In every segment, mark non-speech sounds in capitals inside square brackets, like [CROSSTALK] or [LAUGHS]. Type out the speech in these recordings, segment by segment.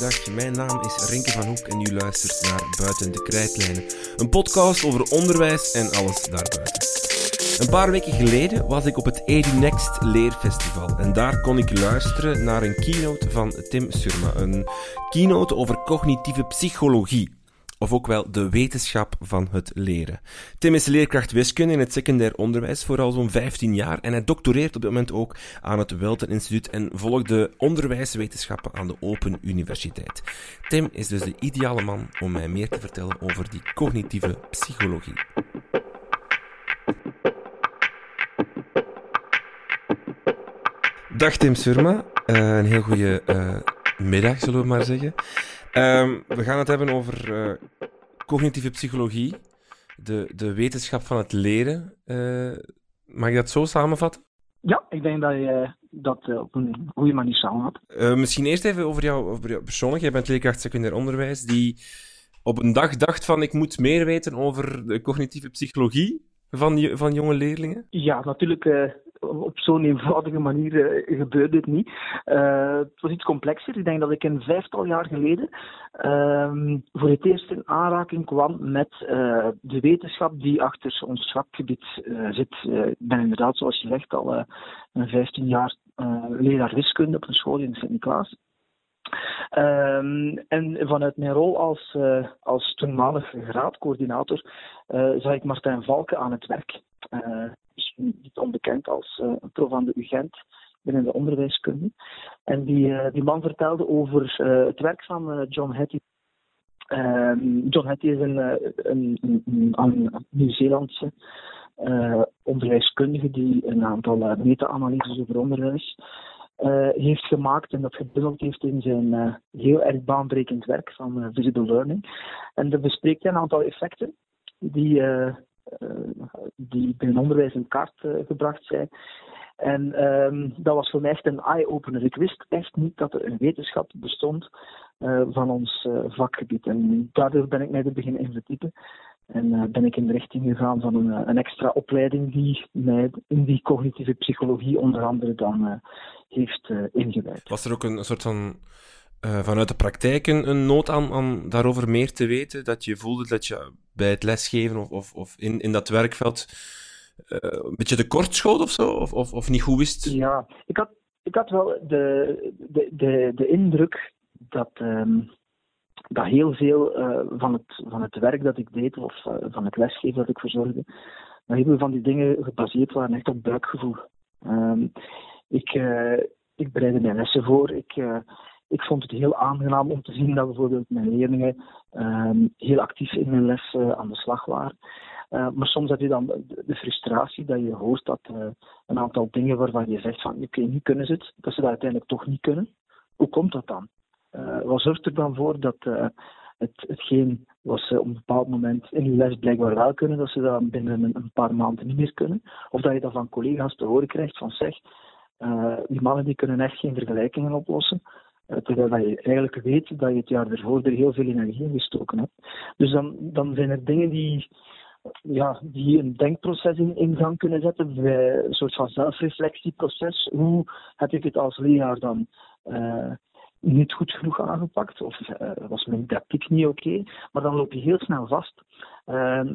goeiedag. Mijn naam is Renke van Hoek en u luistert naar Buiten de Krijtlijnen. Een podcast over onderwijs en alles daarbuiten. Een paar weken geleden was ik op het EduNext Leerfestival en daar kon ik luisteren naar een keynote van Tim Surma. Een keynote over cognitieve psychologie of ook wel de wetenschap van het leren. Tim is leerkracht wiskunde in het secundair onderwijs voor al zo'n 15 jaar en hij doctoreert op dit moment ook aan het Welten Instituut en volgt de onderwijswetenschappen aan de Open Universiteit. Tim is dus de ideale man om mij meer te vertellen over die cognitieve psychologie. Dag Tim Surma, uh, een heel goede uh, middag zullen we maar zeggen. Um, we gaan het hebben over uh, cognitieve psychologie, de, de wetenschap van het leren. Uh, mag ik dat zo samenvatten? Ja, ik denk dat je dat uh, op een goede manier samenvat. misschien eerst even over jou, over jou persoonlijk. Jij bent leerkracht secundair onderwijs die op een dag dacht van ik moet meer weten over de cognitieve psychologie van, van jonge leerlingen? Ja, natuurlijk op zo'n eenvoudige manier uh, gebeurde het niet. Uh, het was iets complexer. Ik denk dat ik een vijftal jaar geleden uh, voor het eerst in aanraking kwam met uh, de wetenschap die achter ons vakgebied zit. ik ben inderdaad, zoals je zegt, al een 15 jaar leraar wiskunde op een school in Sint-Niklaas. Um, en vanuit mijn rol als, uh, als toenmalig graadcoördinator uh, zag ik Martijn Valken aan het werk. Uh, niet onbekend als uh, prof aan de UGent binnen de onderwijskunde. En die, uh, die man vertelde over uh, het werk van John Hattie. Ehm, John Hattie is een, een, een, Nieuw-Zeelandse onderwijskundige die een aantal meta-analyses over onderwijs heeft gemaakt en dat gebundeld heeft in zijn heel erg baanbrekend werk van Visible Learning. En daar bespreekt een aantal effecten die eh, die binnen onderwijs in kaart eh, gebracht zijn. En um, dat was voor mij echt een eye-opener. Ik wist echt niet dat er een wetenschap bestond uh, van ons vakgebied. En daardoor ben ik mij er beginnen in verdiepen. En ben ik in de richting gegaan van een, een, extra opleiding die mij in die cognitieve psychologie onder andere dan heeft ingewijd. Was er ook een soort van uh, vanuit de praktijk een, nood aan om daarover meer te weten? Dat je voelde dat je bij het lesgeven of, of, of in, in dat werkveld uh, een beetje tekort schoot of zo? Of, of, niet goed wist? Ja, ik had, ik had wel de, de, de, de indruk dat, um, dat heel veel uh, van, het, van het werk dat ik deed, of van het lesgeven dat ik verzorgde, dat heel veel van die dingen gebaseerd waren echt op buikgevoel. Um, ik, ik bereidde mijn lessen voor. Ik, ik vond het heel aangenaam om te zien dat bijvoorbeeld mijn leerlingen um, heel actief in mijn les uh, aan de slag waren. Uh, maar soms heb je dan de, frustratie dat je hoort dat uh, een aantal dingen waarvan je zegt van oké, okay, nu kunnen ze het, dat ze dat uiteindelijk toch niet kunnen. Hoe komt dat dan? wat zorgt er dan voor dat het, hetgeen wat ze op een bepaald moment in hun les blijkbaar wel kunnen, dat ze dat binnen een, een paar maanden niet meer kunnen? Of dat je dat van collega's te horen krijgt van zeg, die mannen die kunnen echt geen vergelijkingen oplossen. Eh, terwijl je eigenlijk weet dat je het jaar ervoor er heel veel energie in gestoken hebt. Dus dan, dan zijn er dingen die, ja, die een denkproces in, gang kunnen zetten, bij een soort van zelfreflectieproces. Hoe heb ik het als leraar dan uh, niet goed genoeg aangepakt? Of was mijn tactiek niet oké? Maar dan loop je heel snel vast.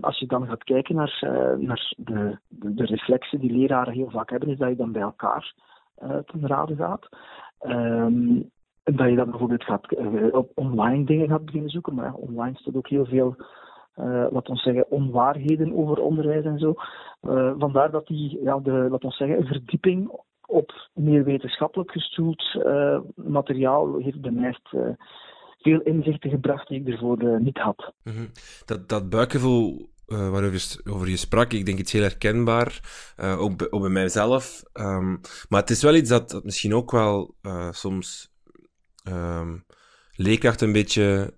Als je dan gaat kijken naar, naar de, de, reflexen die leraren heel vaak hebben, is dat je dan bij elkaar ten rade gaat. Um, dat je dan bijvoorbeeld gaat, uh, op online dingen gaat beginnen zoeken. Maar online staat ook heel veel, uh, laat ons zeggen, onwaarheden over onderwijs en zo. Uh, vandaar dat die, ja, de, laat ons zeggen, verdieping op meer wetenschappelijk gestoeld materiaal heeft bij mij veel inzichten gebracht die ik ervoor niet had. -hmm. Dat, dat buikgevoel uh, waarover over je sprak, ik denk iets heel herkenbaar, ook, ook bij mijzelf. Um, maar het is wel iets dat, dat misschien ook wel soms um, leerkrachten een beetje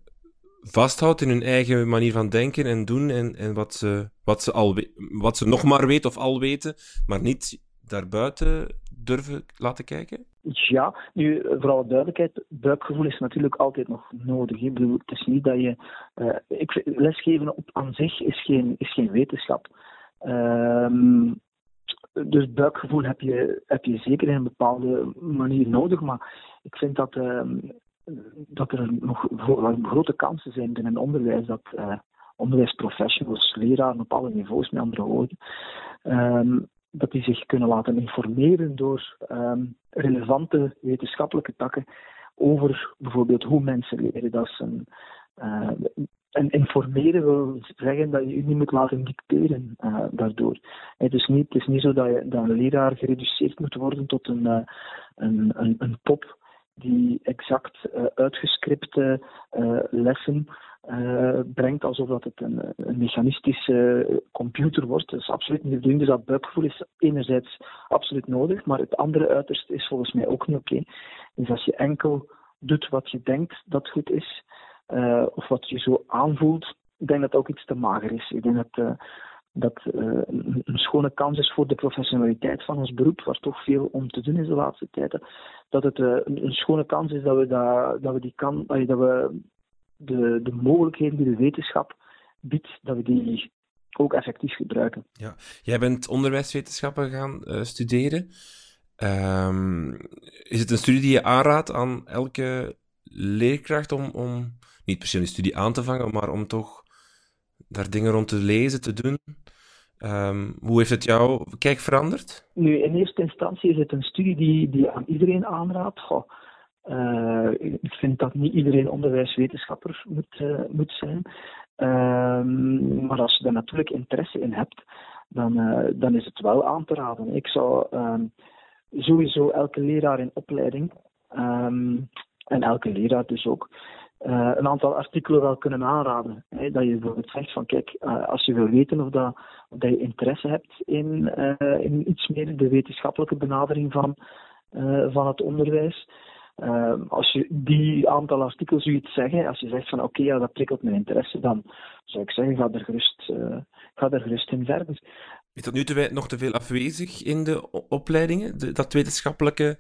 vasthoudt in hun eigen manier van denken en doen en, en wat, ze, wat, ze al, wat ze nog maar weten of al weten, maar niet daarbuiten durven laten kijken? Ja, nu vooral duidelijkheid, buikgevoel is natuurlijk altijd nog nodig. Ik bedoel, het is niet dat je. Uh, ik, lesgeven op aan zich is geen, is geen wetenschap. Um, dus buikgevoel heb je, heb je zeker in een bepaalde manier nodig. Maar ik vind dat, uh, dat er nog grote kansen zijn binnen onderwijs dat uh, onderwijsprofessionals, leraren op alle niveaus, met andere woorden, um, dat die zich kunnen laten informeren door um, relevante wetenschappelijke takken over bijvoorbeeld hoe mensen leren. Dat is een, uh, en informeren wil zeggen dat je je niet moet laten dicteren uh, daardoor. Het is, niet, het is niet zo dat, je, een leraar gereduceerd moet worden tot een, uh, een, een, pop die exact uh, uitgescripte lessen brengt alsof dat het een, een, mechanistische computer wordt. Dat is absoluut niet de bedoeling. Dus dat buikgevoel is enerzijds absoluut nodig, maar het andere uiterste is volgens mij ook niet oké. Dus als je enkel doet wat je denkt dat goed is, uh, of wat je zo aanvoelt, ik denk dat dat ook iets te mager is. Ik denk dat uh, dat uh, een, schone kans is voor de professionaliteit van ons beroep, waar toch veel om te doen is de laatste tijd. Dat het een, schone kans is dat we, dat, dat we die kan, dat we de, de mogelijkheden die de wetenschap biedt, dat we die ook effectief gebruiken. Ja, jij bent onderwijswetenschappen gaan studeren. Um, is het een studie die je aanraadt aan elke leerkracht om, om niet per se een studie aan te vangen, maar om toch daar dingen rond te lezen, te doen. Um, hoe heeft het jouw kijk veranderd? Nu, in eerste instantie is het een studie die, die aan iedereen aanraadt. Goh, uh, ik vind dat niet iedereen onderwijswetenschapper moet, uh, moet zijn. Um, maar als je daar natuurlijk interesse in hebt, dan, uh, dan is het wel aan te raden. Ik zou um, sowieso elke leraar in opleiding, en elke leraar dus ook, uh, een aantal artikelen wel kunnen aanraden. Hè, dat je bijvoorbeeld zegt van kijk, uh, als je wil weten of, dat, dat je interesse hebt in, uh, in iets meer de wetenschappelijke benadering van, van het onderwijs. als je die aantal artikelen zoiets zeggen, als je zegt van oké, ja, dat prikkelt mijn interesse, dan zou ik zeggen, ga er gerust, ga er gerust in verder. Is dat nu nog te veel afwezig in de opleidingen, de, dat wetenschappelijke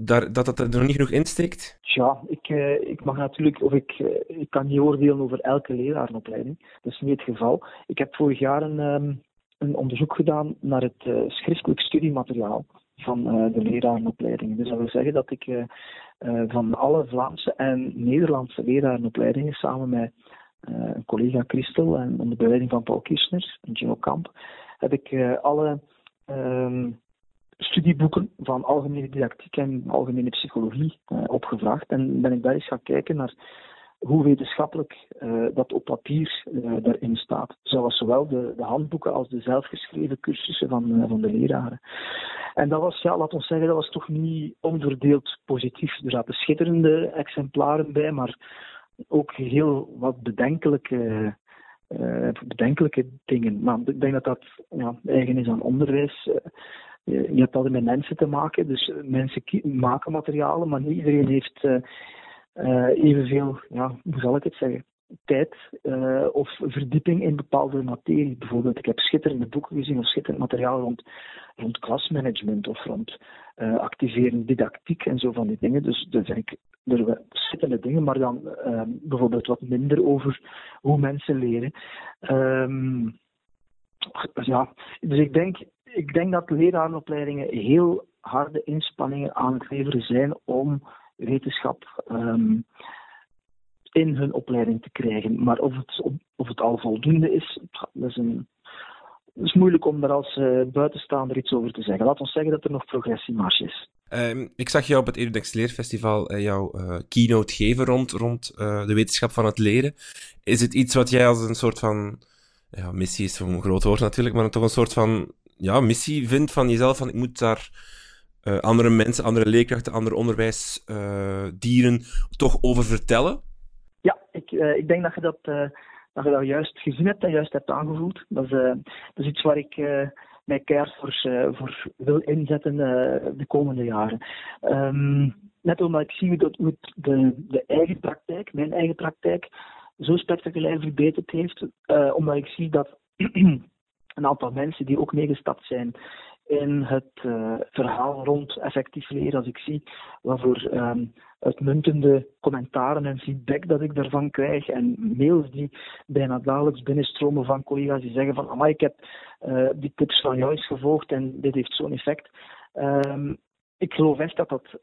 dat dat er nog niet genoeg insteekt? Ja, ik, uh, ik mag natuurlijk, of ik, uh, ik kan niet oordelen over elke lerarenopleiding. Dat is niet het geval. Ik heb vorig jaar een, um, een onderzoek gedaan naar het uh, schriftelijk studiemateriaal van de lerarenopleidingen. Dus dat wil zeggen dat ik van alle Vlaamse en Nederlandse lerarenopleidingen samen met een collega Christel en onder begeleiding van Paul Kirchner en Gino Kamp, heb ik alle um, studieboeken van algemene didactiek en algemene psychologie uh, opgevraagd. En ben ik daar eens gaan kijken naar hoe wetenschappelijk uh, dat op papier uh, daarin staat. Zoals zowel de, de, handboeken als de zelfgeschreven cursussen van, van de leraren. En dat was, ja, laat ons zeggen, dat was toch niet onverdeeld positief. Er zaten schitterende exemplaren bij, maar ook heel wat bedenkelijke bedenkelijke dingen. Maar ik denk dat dat ja, eigen is aan onderwijs je hebt altijd met mensen te maken, dus mensen maken materialen, maar niet iedereen heeft uh, uh, evenveel, ja, hoe zal ik het zeggen, tijd of verdieping in bepaalde materie. Bijvoorbeeld, ik heb schitterende boeken gezien of schitterend materiaal rond, rond klasmanagement of rond uh, activeren didactiek en zo van die dingen. Dus dat vind ik er schitterende dingen, maar dan uh, bijvoorbeeld wat minder over hoe mensen leren. Um, ja, dus ik denk, ik denk dat lerarenopleidingen heel harde inspanningen aan het leveren zijn om wetenschap um, in hun opleiding te krijgen. Maar of het, of het al voldoende is, dat is, een, is moeilijk om daar als uh, buitenstaander iets over te zeggen. Laat ons zeggen dat er nog progressiemarge is. Um, ik zag jou op het Edudex Leerfestival uh, jouw uh, keynote geven rond, rond de wetenschap van het leren. Is het iets wat jij als een soort van ja, missie is een groot woord natuurlijk, maar toch een soort van ja, missie vindt van jezelf. Van ik moet daar uh, andere mensen, andere leerkrachten, andere onderwijsdieren uh, toch over vertellen? Ja, ik, uh, ik denk dat je dat, dat je dat juist gezien hebt en juist hebt aangevoeld. Dat is, dat is iets waar ik mij keihard voor, voor wil inzetten de komende jaren. Um, net omdat ik zie dat hoe de, de eigen praktijk, mijn eigen praktijk, zo spectaculair verbeterd heeft. Omdat ik zie dat [CLEARS THROAT] een aantal mensen die ook meegestapt zijn in het uh, verhaal rond effectief leren, als ik zie wat voor um, uitmuntende commentaren en feedback dat ik daarvan krijg en mails die bijna dagelijks binnenstromen van collega's die zeggen van ik heb uh, die tips van jou eens gevolgd en dit heeft zo'n effect. Um, ik geloof echt dat dat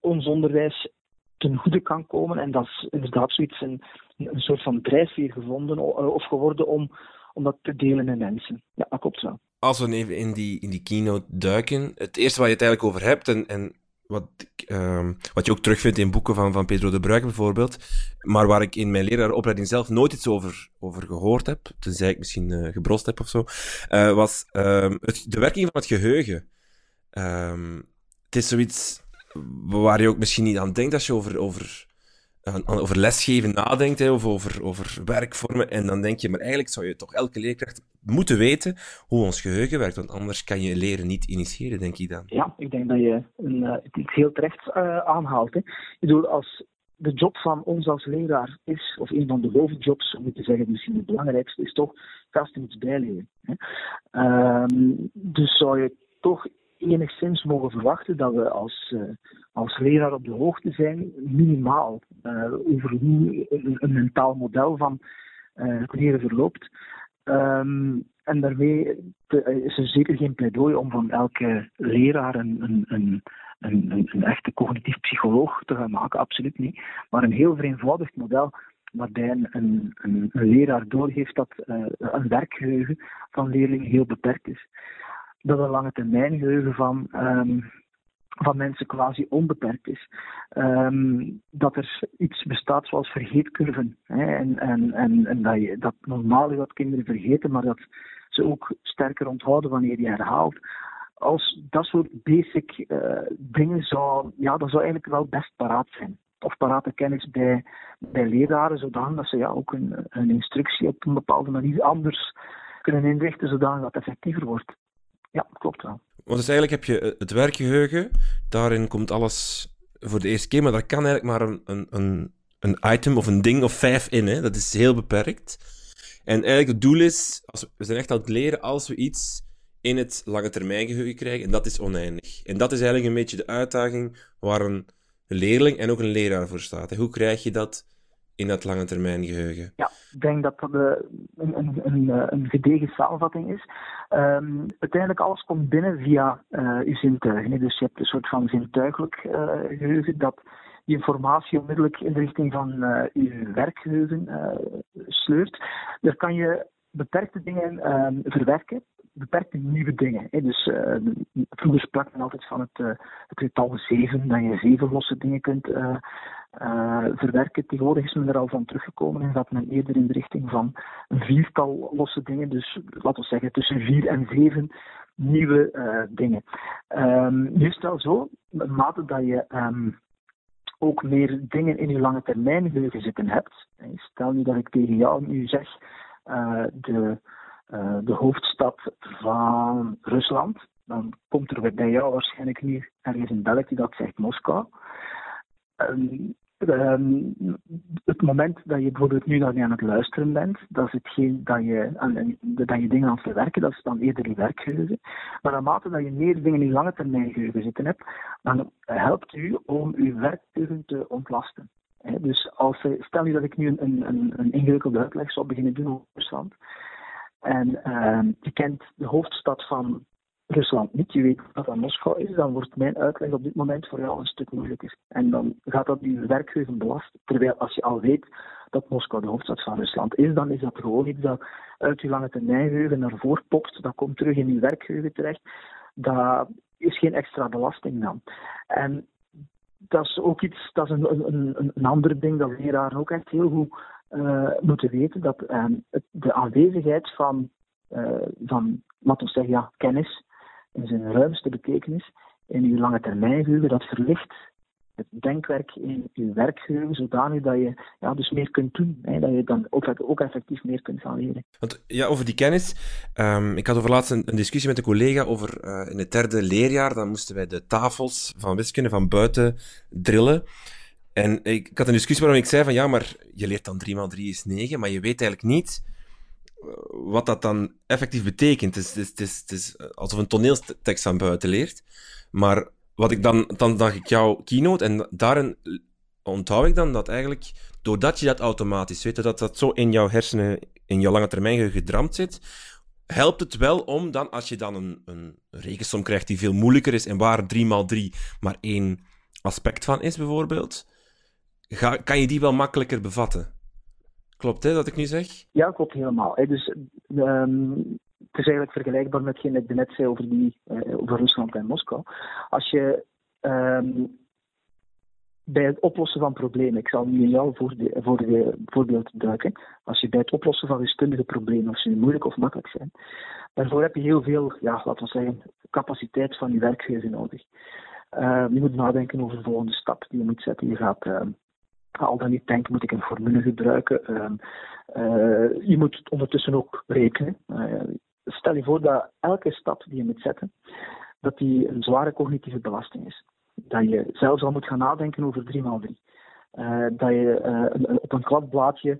ons onderwijs ten goede kan komen. En dat is inderdaad zoiets, een, een soort van drijfveer gevonden of geworden om, om dat te delen met mensen. Ja, klopt wel. Als we even in die, in die keynote duiken, het eerste waar je het eigenlijk over hebt, en, en wat, uh, wat je ook terugvindt in boeken van, van Pedro de Bruik bijvoorbeeld, maar waar ik in mijn leraaropleiding zelf nooit iets over, over gehoord heb, tenzij ik misschien uh, gebrost heb of zo, uh, was het, de werking van het geheugen. Ehm, het is zoiets waar je ook misschien niet aan denkt als je over, over, over lesgeven nadenkt, hè, of over, over werkvormen. En dan denk je, maar eigenlijk zou je toch elke leerkracht moeten weten hoe ons geheugen werkt, want anders kan je leren niet initiëren, denk ik dan. Ja, ik denk dat je een, uh, iets heel terecht uh, aanhaalt. Hè. Ik bedoel, als de job van ons als leraar is, of een van de hoofdjobs, om te zeggen, misschien het belangrijkste, is toch gasten iets bijleren. Hè. Um, dus zou je toch enigszins mogen verwachten dat we als, uh, als leraar op de hoogte zijn, minimaal, uh, over hoe een, mentaal model van uh, leren verloopt. Um, en daarmee te, is er zeker geen pleidooi om van elke leraar een, een, een, een, een echte cognitief psycholoog te gaan maken, absoluut niet. Maar een heel vereenvoudigd model waarbij een, een, leraar doorgeeft dat een werkgeheugen van leerlingen heel beperkt is dat een lange termijn geheugen van, um, van mensen quasi onbeperkt is. Um, dat er iets bestaat zoals vergeetcurven. Hè, en, en, en, en dat, je, dat normaal is dat kinderen vergeten, maar dat ze ook sterker onthouden wanneer je herhaalt. Als dat soort basic uh, dingen zou, ja, dat zou eigenlijk wel best paraat zijn of parate kennis bij, bij leraren, zodanig dat ze ja, ook een, een instructie op een bepaalde manier anders kunnen inrichten, zodanig dat het effectiever wordt. Ja, klopt wel. Want dus eigenlijk heb je het werkgeheugen, daarin komt alles voor de eerste keer, maar daar kan eigenlijk maar een, een, een, item of een ding of vijf in. Hè? Dat is heel beperkt. En eigenlijk het doel is, als we, we zijn echt aan het leren als we iets in het lange termijn geheugen krijgen, en dat is oneindig. En dat is eigenlijk een beetje de uitdaging waar een leerling en ook een leraar voor staat. Hoe krijg je dat in dat lange termijn geheugen? Ja, ik denk dat dat een, een, een, een gedegen samenvatting is. Um, uiteindelijk alles komt binnen via uh, je zintuigen. Dus je hebt een soort van zintuigelijk geheugen dat die informatie onmiddellijk in de richting van uh, je werkgeheugen sleurt. Daar kan je beperkte dingen um, verwerken, beperkte nieuwe dingen. Dus uh, vroeger sprak men altijd van het, het getal 7, dat je zeven losse dingen kunt uh, verwerken. Tegenwoordig is men er al van teruggekomen en gaat men eerder in de richting van een viertal losse dingen. Dus laten we zeggen tussen vier en zeven nieuwe dingen. Um, nu is zo, mate dat je um, ook meer dingen in je lange termijn zitten hebt. Stel nu dat ik tegen jou nu zeg uh, de, de hoofdstad van Rusland. Dan komt er bij jou waarschijnlijk nu ergens in België dat zegt Moskou. Um, um, het moment dat je bijvoorbeeld nu aan het luisteren bent, dat is hetgeen dat je, aan, dat je dingen aan het verwerken, dat is dan eerder je werkgeheugen. Maar naarmate dat je meer dingen in lange termijn geheugen zitten hebt, dan helpt u om uw werkgeheugen te ontlasten. Dus als, stel nu dat ik nu een, een, een ingewikkelde uitleg zou beginnen doen over Rusland. En uh, je kent de hoofdstad van Rusland niet, je weet wat dat Moskou is, dan wordt mijn uitleg op dit moment voor jou een stuk moeilijker. En dan gaat dat je werkgeheugen belasten. Terwijl als je al weet dat Moskou de hoofdstad van Rusland is, dan is dat gewoon iets dat uit je lange termijngeheugen naar voren popt. Dat komt terug in je werkgeheugen terecht. Dat is geen extra belasting dan. En dat is ook iets, dat is een, een, een ander ding dat leraren ook echt heel goed uh, moeten weten. Dat uh, de aanwezigheid van, uh, van laten we zeggen, ja, kennis in zijn ruimste betekenis in uw lange termijn dat verlicht het denkwerk in je werkgeheugen, zodanig dat je ja, dus meer kunt doen. Hè, dat je dan ook, ook effectief meer kunt gaan leren. Want, ja, over die kennis. Um, ik had over laatst een, discussie met een collega over uh, in het derde leerjaar. Dan moesten wij de tafels van wiskunde van buiten drillen. En ik, had een discussie waarom ik zei van ja, maar je leert dan 3 x 3 is 9, maar je weet eigenlijk niet eh, wat dat dan effectief betekent. Het is, is, het is, alsof een toneeltekst van buiten leert. Maar wat ik dan, dan dacht ik jouw keynote en daarin onthoud ik dan dat eigenlijk, doordat je dat automatisch weet, dat dat zo in jouw hersenen, in jouw lange termijn gedramd zit, helpt het wel om dan, als je dan een, een rekensom krijgt die veel moeilijker is en waar 3 x 3 maar één aspect van is, bijvoorbeeld, ga, kan je die wel makkelijker bevatten. Klopt, hè, dat ik nu zeg? Ja, klopt helemaal. Dus um, het is eigenlijk vergelijkbaar met hetgeen ik net zei over, die, uh, over Rusland en Moskou. Als je um, bij het oplossen van problemen, ik zal nu in jouw voorbeeld duiken, als je bij het oplossen van wiskundige problemen, of ze nu moeilijk of makkelijk zijn, daarvoor heb je heel veel, ja, laten we zeggen, capaciteit van je werkgever nodig. Uh, je moet nadenken over de volgende stap die je moet zetten. Je gaat al dan niet denken, moet ik een formule gebruiken? Uh, je moet ondertussen ook rekenen. stel je voor dat elke stap die je moet zetten, dat die een zware cognitieve belasting is dat je zelfs al moet gaan nadenken over 3 x 3. Uh, dat je op een kladblaadje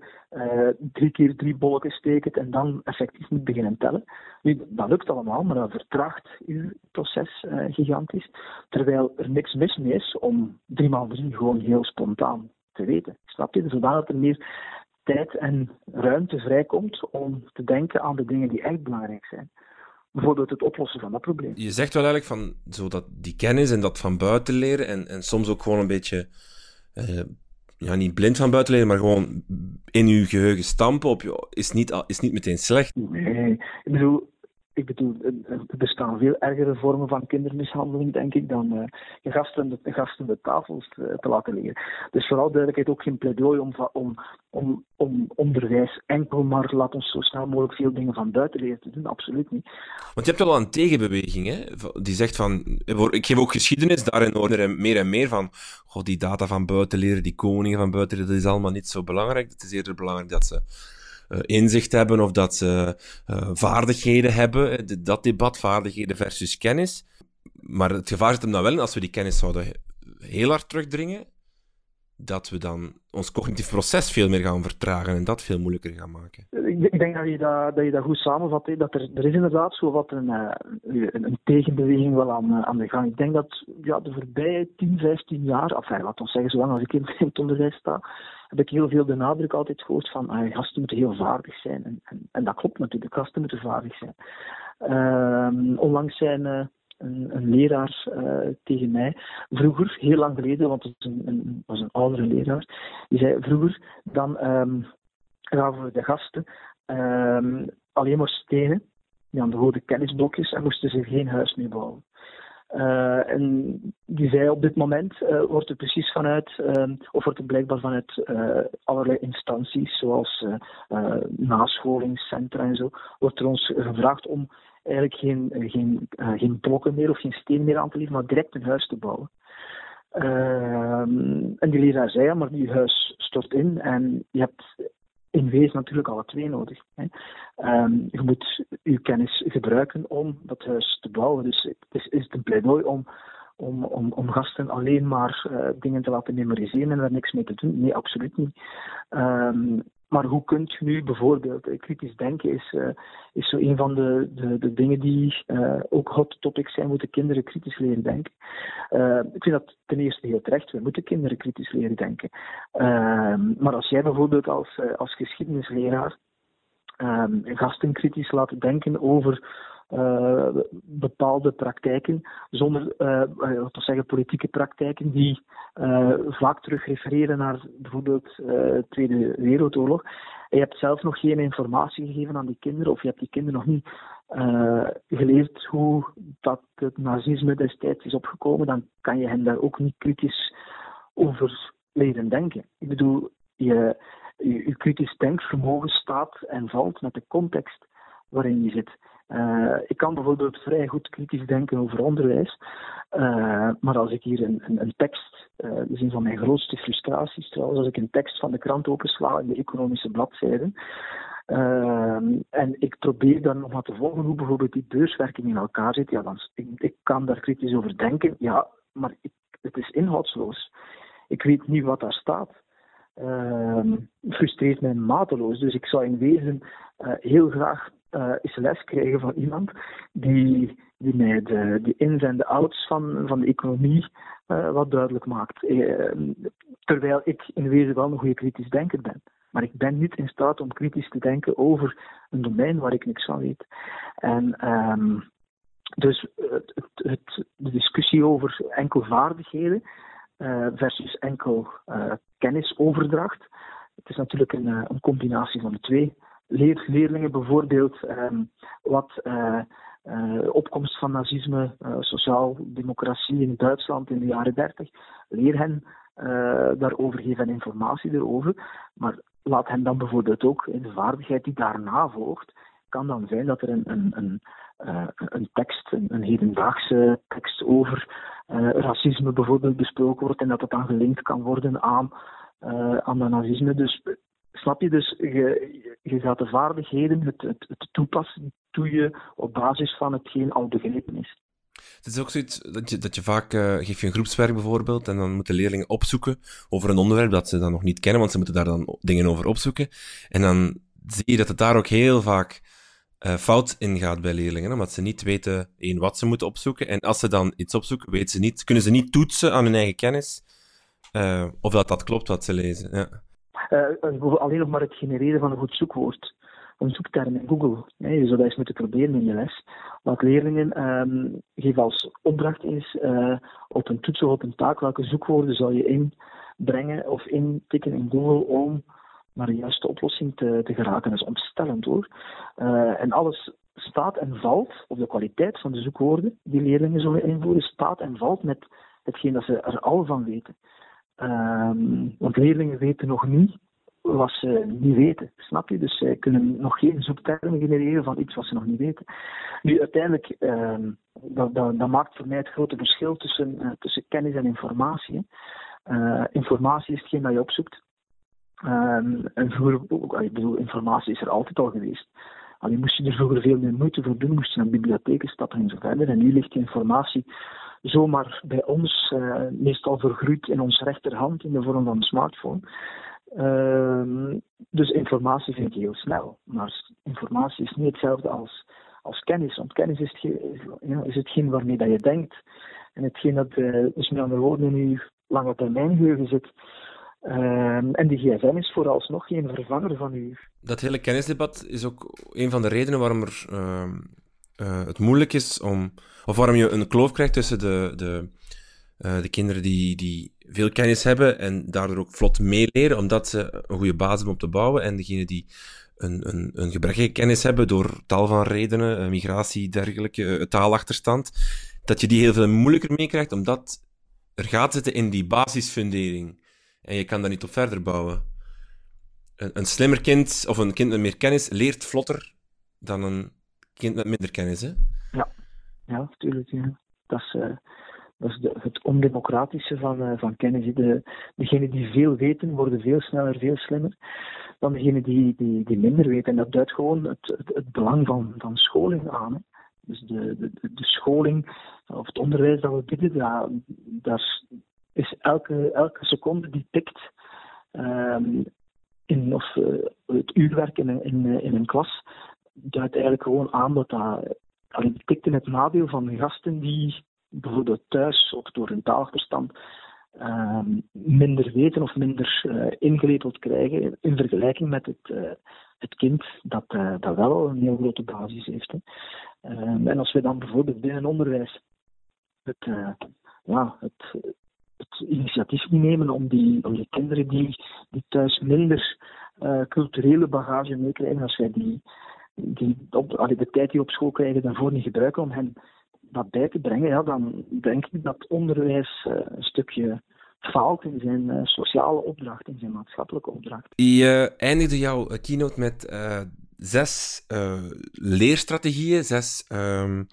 drie keer drie bolletjes steekt en dan effectief moet beginnen tellen. Nu, dat lukt allemaal, maar dat vertraagt je proces gigantisch. Terwijl er niks mis mee is om 3 x 3 gewoon heel spontaan te weten. Snap je? Zodat er meer tijd en ruimte vrijkomt om te denken aan de dingen die echt belangrijk zijn bijvoorbeeld het oplossen van dat probleem. Je zegt wel eigenlijk van zo dat die kennis en dat van buiten leren en, en soms ook gewoon een beetje, uh, ja, niet blind van buiten leren, maar gewoon in je geheugen stampen op je, is niet, is niet meteen slecht. Nee, ik bedoel, ik bedoel, er bestaan veel ergere vormen van kindermishandeling, denk ik, dan uh, gasten, de, gasten de tafels te, te, laten leren. Dus vooral duidelijkheid ook geen pleidooi om, om, om, om onderwijs enkel maar, laat ons zo snel mogelijk veel dingen van buiten leren te doen, absoluut niet. Want je hebt wel een tegenbeweging, hè, die zegt van, ik geef ook geschiedenis, daarin hoor er meer en meer van, god, die data van buiten leren, die koningen van buiten leren, dat is allemaal niet zo belangrijk. Het is eerder belangrijk dat ze inzicht hebben of dat ze uh, vaardigheden hebben. Dat debat, vaardigheden versus kennis. Maar het gevaar zit hem dan wel in, als we die kennis zouden heel hard terugdringen, dat we dan ons cognitief proces veel meer gaan vertragen en dat veel moeilijker gaan maken. Ik denk dat je dat, dat, je dat goed samenvat. Dat er, er is inderdaad zo wat een, een, een tegenbeweging wel aan, aan de gang. Ik denk dat ja, de voorbije 10, 15 jaar, enfin, laten we zeggen, zolang als ik in het onderwijs sta, heb ik heel veel de nadruk altijd gehoord van ah, gasten moeten heel vaardig zijn. En, en, en, dat klopt natuurlijk, gasten moeten vaardig zijn. Uh, onlangs zijn een, een, leraar uh, tegen mij, vroeger, heel lang geleden, want het was een, was een oudere leraar, die zei vroeger, dan um, gaven we de gasten um, alleen maar stenen, die aan de rode kennisblokjes, en moesten ze geen huis meer bouwen. Uh, en die zei op dit moment uh, wordt er precies vanuit, uh, of wordt er blijkbaar vanuit allerlei instanties, zoals nascholingscentra en zo, wordt er ons gevraagd om eigenlijk geen, geen, geen blokken meer of geen steen meer aan te leveren, maar direct een huis te bouwen. en die leraar zei, ja, maar die huis stort in en je hebt in wezen natuurlijk alle twee nodig. Hè. Um, je moet je kennis gebruiken om dat huis te bouwen. Dus het is, het een pleidooi om, om, om, gasten alleen maar uh, dingen te laten memoriseren en daar niks mee te doen? Nee, absoluut niet. Um, maar hoe kunt je nu bijvoorbeeld, eh, kritisch denken is, uh, is zo een van de, de, de dingen die uh, ook hot topics zijn, moeten kinderen kritisch leren denken. Ik vind dat ten eerste heel terecht, we moeten kinderen kritisch leren denken. maar als jij bijvoorbeeld als, als geschiedenisleraar gasten kritisch laat denken over uh, bepaalde praktijken, zonder uh, te zeggen politieke praktijken, die vaak terug refereren naar bijvoorbeeld de Tweede Wereldoorlog. En je hebt zelf nog geen informatie gegeven aan die kinderen, of je hebt die kinderen nog niet geleerd hoe dat het nazisme destijds is opgekomen, dan kan je hen daar ook niet kritisch over leren denken. Ik bedoel, je, je, je kritisch denkvermogen staat en valt met de context waarin je zit. Uh, ik kan bijvoorbeeld vrij goed kritisch denken over onderwijs, uh, maar als ik hier een, een, tekst, uh, dat is een van mijn grootste frustraties trouwens, als ik een tekst van de krant opensla in de economische bladzijden, en ik probeer dan nog maar te volgen hoe bijvoorbeeld die beurswerking in elkaar zit, ja, dan, ik, ik kan daar kritisch over denken, ja, maar ik, het is inhoudsloos. Ik weet niet wat daar staat. Uh, frustreert mij mateloos. Dus ik zou in wezen heel graag uh, eens les krijgen van iemand die, die mij de, ins en de outs van, van de economie uh, wat duidelijk maakt. Uh, terwijl ik in wezen wel een goede kritisch denker ben. Maar ik ben niet in staat om kritisch te denken over een domein waar ik niks van weet. En um, dus het, het, de discussie over enkel vaardigheden versus enkel kennisoverdracht. Het is natuurlijk een, een combinatie van de twee. Leer, leerlingen bijvoorbeeld um, wat uh, opkomst van nazisme, uh, sociaal-democratie in Duitsland in de jaren 30. Leer hen daarover, geef hen informatie erover. Maar laat hen dan bijvoorbeeld ook in de vaardigheid die daarna volgt, kan dan zijn dat er een, een, een, een tekst, een, een, hedendaagse tekst over racisme bijvoorbeeld besproken wordt en dat dat dan gelinkt kan worden aan, aan de nazisme. Dus Snap je? Dus je, je gaat de vaardigheden, het, het, toepassen, doe je op basis van hetgeen al begrepen is. Het is ook zoiets dat je, dat je vaak uh, geef je een groepswerk bijvoorbeeld en dan moeten leerlingen opzoeken over een onderwerp dat ze dan nog niet kennen, want ze moeten daar dan dingen over opzoeken. En dan zie je dat het daar ook heel vaak uh, fout in gaat bij leerlingen, omdat ze niet weten één wat ze moeten opzoeken. En als ze dan iets opzoeken, weten ze niet, kunnen ze niet toetsen aan hun eigen kennis uh, of dat dat klopt wat ze lezen. Ja. Uh, alleen nog maar het genereren van een goed zoekwoord. Een zoekterm in Google. je zou dat eens moeten proberen in je les. Wat leerlingen um, geef als opdracht is uh, op een toets of op een taak welke zoekwoorden zou je inbrengen of intikken in Google om naar de juiste oplossing te, te geraken. Dat is ontstellend hoor. Uh, en alles staat en valt, of de kwaliteit van de zoekwoorden die leerlingen zullen invoeren, staat en valt met hetgeen dat ze er al van weten. Um, want leerlingen weten nog niet wat ze niet weten, snap je? Dus zij kunnen nog geen zoektermen genereren van iets wat ze nog niet weten. Nu, uiteindelijk, um, dat, dat, dat, maakt voor mij het grote verschil tussen, uh, tussen kennis en informatie. Uh, informatie is hetgeen dat je opzoekt. Um, en vroeger, ik bedoel, informatie is er altijd al geweest. Alleen moest je er vroeger veel meer moeite voor doen, moest je naar bibliotheken stappen en zo verder. En nu ligt die informatie zomaar bij ons, uh, meestal vergroeid in onze rechterhand in de vorm van een smartphone. Uh, dus informatie vind ik heel snel. Maar informatie is niet hetzelfde als, als kennis. Want kennis is, het, is hetgeen waarmee dat je denkt. En hetgeen dat uh, dus met andere woorden in je lange termijn geheugen zit. Uh, en die gsm is vooralsnog geen vervanger van u. Dat hele kennisdebat is ook een van de redenen waarom er ehm, uh, het moeilijk is om. Of waarom je een kloof krijgt tussen de, de, uh, de kinderen die, die veel kennis hebben en daardoor ook vlot meeleren, omdat ze een goede basis hebben om te bouwen, en degenen die een, een, een gebrekkige kennis hebben door tal van redenen, uh, migratie, dergelijke, taalachterstand, dat je die heel veel moeilijker meekrijgt, omdat er gaat zitten in die basisfundering. En je kan daar niet op verder bouwen. Een, een slimmer kind of een kind met meer kennis leert vlotter dan een kind met minder kennis, hè? Ja, ja natuurlijk. Ja. Dat is, uh, dat is het ondemocratische van, uh, van kennis. De, degenen die veel weten, worden veel sneller, veel slimmer dan degenen die, die, die minder weten. En dat duidt gewoon het, het, belang van, van scholing aan. Dus de, de, de scholing of het onderwijs dat we bieden, daar, daar is elke, elke seconde die tikt um, in, of uh, het uurwerk in, in, in een klas, duidt eigenlijk gewoon aan dat dat alleen tikt in het nadeel van gasten die bijvoorbeeld thuis of door hun taalachterstand uh, minder weten of minder uh, krijgen in vergelijking met het, uh, het kind dat, uh, dat wel een heel grote basis heeft. Hè. Ehm, en als we dan bijvoorbeeld binnen onderwijs het, ja, het, het initiatief nemen om die, om die kinderen die, die thuis minder culturele bagage meekrijgen, als wij die die op, de tijd die op school krijgen daarvoor niet gebruiken om hen dat bij te brengen, ja, dan denk ik dat onderwijs uh, een stukje faalt in zijn uh, sociale opdracht, in zijn maatschappelijke opdracht. Je eindigde jouw keynote met zes leerstrategieën, zes um,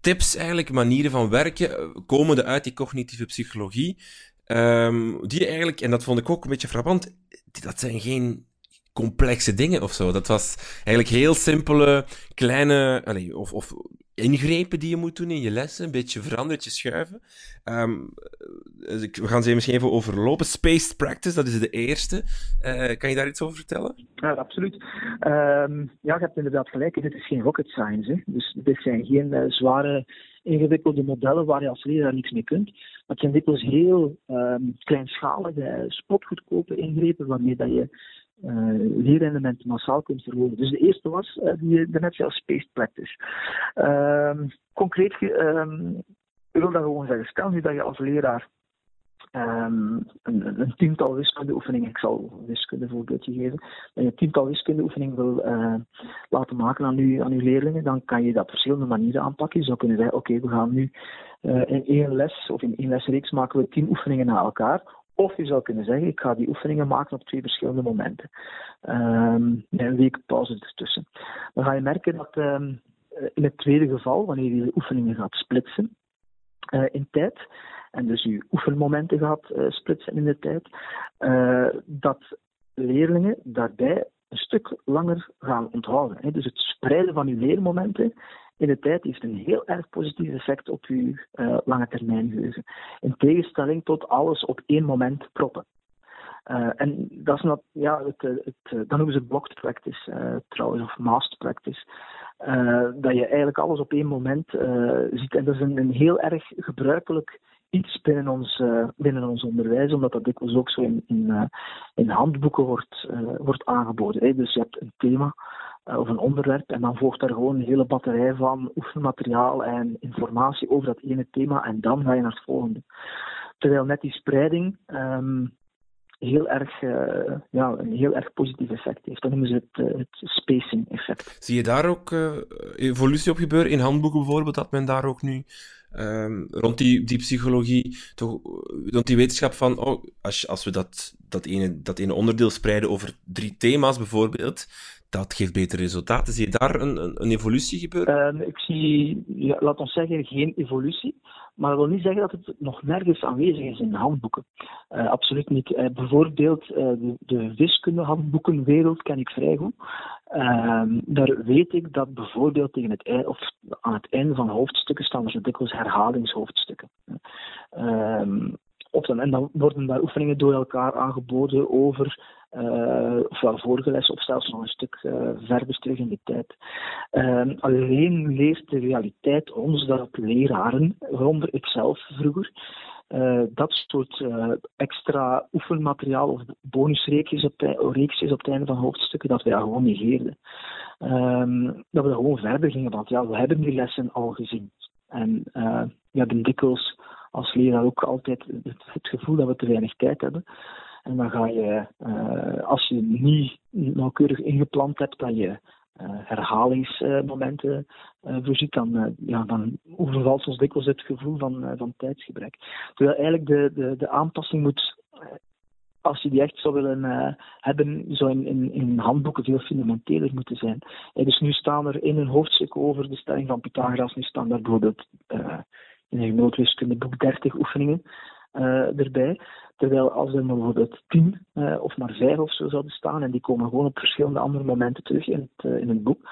tips eigenlijk, manieren van werken, komende uit die cognitieve psychologie, um, die eigenlijk, en dat vond ik ook een beetje frappant, dat zijn geen complexe dingen of zo. Dat was eigenlijk heel simpele, kleine, of, of ingrepen die je moet doen in je lessen. Een beetje verandertje schuiven. Um, we gaan ze misschien even overlopen. Spaced practice, dat is de eerste. Uh, kan je daar iets over vertellen? Ja, absoluut. Um, ja, je hebt inderdaad gelijk. Dit is geen rocket science. Hè. Dus dit zijn geen uh, zware, ingewikkelde modellen waar je als leraar niks mee kunt. Maar het zijn dikwijls heel um, kleinschalige, spotgoedkope ingrepen waarmee dat je uh, leerrendement massaal kunt verhogen. Dus de eerste was uh, die je net zelf spaced practice. Uh, concreet, um, ik wil dat gewoon zeggen. Stel nu dat je als leraar ehm, een, een, tiental wiskundeoefeningen, ik zal wiskunde voorbeeldje geven, dat je een tiental wiskundeoefeningen wil uh, laten maken aan, u, aan uw leerlingen, dan kan je dat op verschillende manieren aanpakken. Je zou kunnen zeggen, oké, we gaan nu in één les of in één lesreeks maken we tien oefeningen na elkaar. Of je zou kunnen zeggen, ik ga die oefeningen maken op twee verschillende momenten. Um, een week pauze ertussen. Dan ga je merken dat um, in het tweede geval, wanneer je de oefeningen gaat splitsen uh, in tijd, en dus je oefenmomenten gaat uh, splitsen in de tijd, dat leerlingen daarbij een stuk langer gaan onthouden. Dus het spreiden van je leermomenten in de tijd heeft een heel erg positief effect op uw uh, lange termijn geheugen. In tegenstelling tot alles op één moment proppen. Uh, en dat is not, ja, het, het, dan noemen ze blocked practice trouwens, of master practice. dat je eigenlijk alles op één moment ziet. En dat is een heel erg gebruikelijk iets binnen ons, binnen ons onderwijs, omdat dat dikwijls ook zo in, in, in handboeken wordt, wordt aangeboden. Hè. Dus je hebt een thema of een onderwerp. En dan volgt er gewoon een hele batterij van oefenmateriaal en informatie over dat ene thema. En dan ga je naar het volgende. Terwijl net die spreiding um, heel erg, ja, een heel erg positief effect heeft. Dat noemen ze het, het spacing effect. Zie je daar ook evolutie op gebeuren? In handboeken bijvoorbeeld, dat men daar ook nu um, rond die, psychologie, toch, rond die wetenschap van, oh, als, als we dat, dat, ene, dat ene onderdeel spreiden over drie thema's bijvoorbeeld, dat geeft betere resultaten. Zie je daar een, een, evolutie gebeuren? Uh, ik zie, laat ons zeggen, geen evolutie. Maar dat wil niet zeggen dat het nog nergens aanwezig is in de handboeken. Uh, absoluut niet. Uh, bijvoorbeeld de, de wiskundehandboekenwereld ken ik vrij goed. Ehm, daar weet ik dat bijvoorbeeld tegen het einde, of aan het einde van hoofdstukken staan er zo dikwijls herhalingshoofdstukken. Ehm, of dan, en dan worden daar oefeningen door elkaar aangeboden over ofwel vorige les of zelfs nog een stuk uh, verder terug in de tijd. Uh, alleen leert de realiteit ons dat leraren, waaronder ikzelf vroeger, uh, dat soort extra oefenmateriaal of bonusreekjes op, reeksjes op het einde van hoofdstukken, dat we dat gewoon negeerden. Ehm, dat we dat gewoon verder gingen, want ja, we hebben die lessen al gezien. En we hebben dikwijls als leraar ook altijd het, het gevoel dat we te weinig tijd hebben. En dan ga je, uh, als je niet nauwkeurig ingepland hebt dat je uh, herhalingsmomenten uh, voorziet, dan, ja, dan overvalt ons dikwijls het gevoel van, van tijdsgebrek. Terwijl eigenlijk de, de, de aanpassing moet, als je die echt zou willen hebben, zou in, in, in, handboeken veel fundamenteler moeten zijn. dus nu staan er in een hoofdstuk over de stelling van Pythagoras, nu staan daar bijvoorbeeld in een genootwiskunde boek 30 oefeningen erbij. Terwijl als er bijvoorbeeld tien uh, of maar vijf of zo zouden staan, en die komen gewoon op verschillende andere momenten terug in het, uh, in het boek,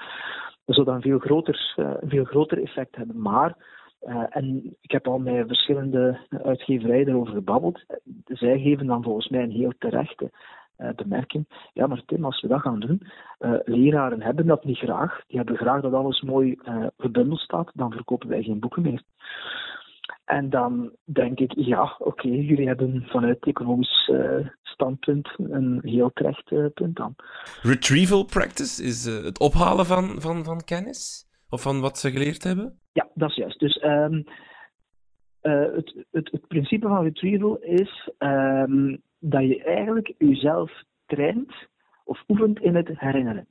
dan zou dat een veel groter, veel groter effect hebben. Maar, en ik heb al met verschillende uitgeverijen erover gebabbeld, zij geven dan volgens mij een heel terechte bemerking. Ja, maar Tim, als we dat gaan doen, leraren hebben dat niet graag. Die hebben graag dat alles mooi gebundeld staat, dan verkopen wij geen boeken meer. En dan denk ik, ja, oké, okay, jullie hebben vanuit economisch uh, standpunt een heel terecht uh, punt aan. Retrieval practice is uh, het ophalen van, van, van kennis? Of van wat ze geleerd hebben? Ja, dat is juist. Dus um, het, het, het, principe van retrieval is um, dat je eigenlijk jezelf traint of oefent in het herinneren.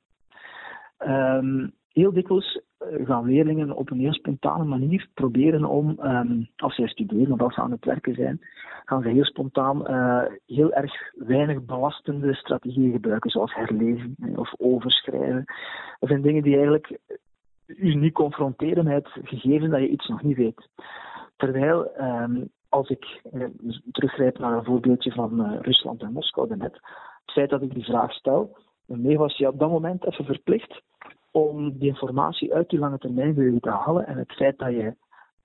Um, heel dikwijls eh, gaan leerlingen op een heel spontane manier proberen om, als zij studeren of als ze aan het werken zijn, gaan ze heel spontaan uh, heel erg weinig belastende strategieën gebruiken, zoals herlezen of overschrijven. Dat zijn dingen die eigenlijk u niet confronteren met het gegeven dat je iets nog niet weet. Terwijl, um, als ik uh, teruggrijp naar een voorbeeldje van Rusland en Moskou daarnet, het feit dat ik die vraag stel, daarmee was je op dat moment even verplicht om die informatie uit die lange termijn te halen en het feit dat je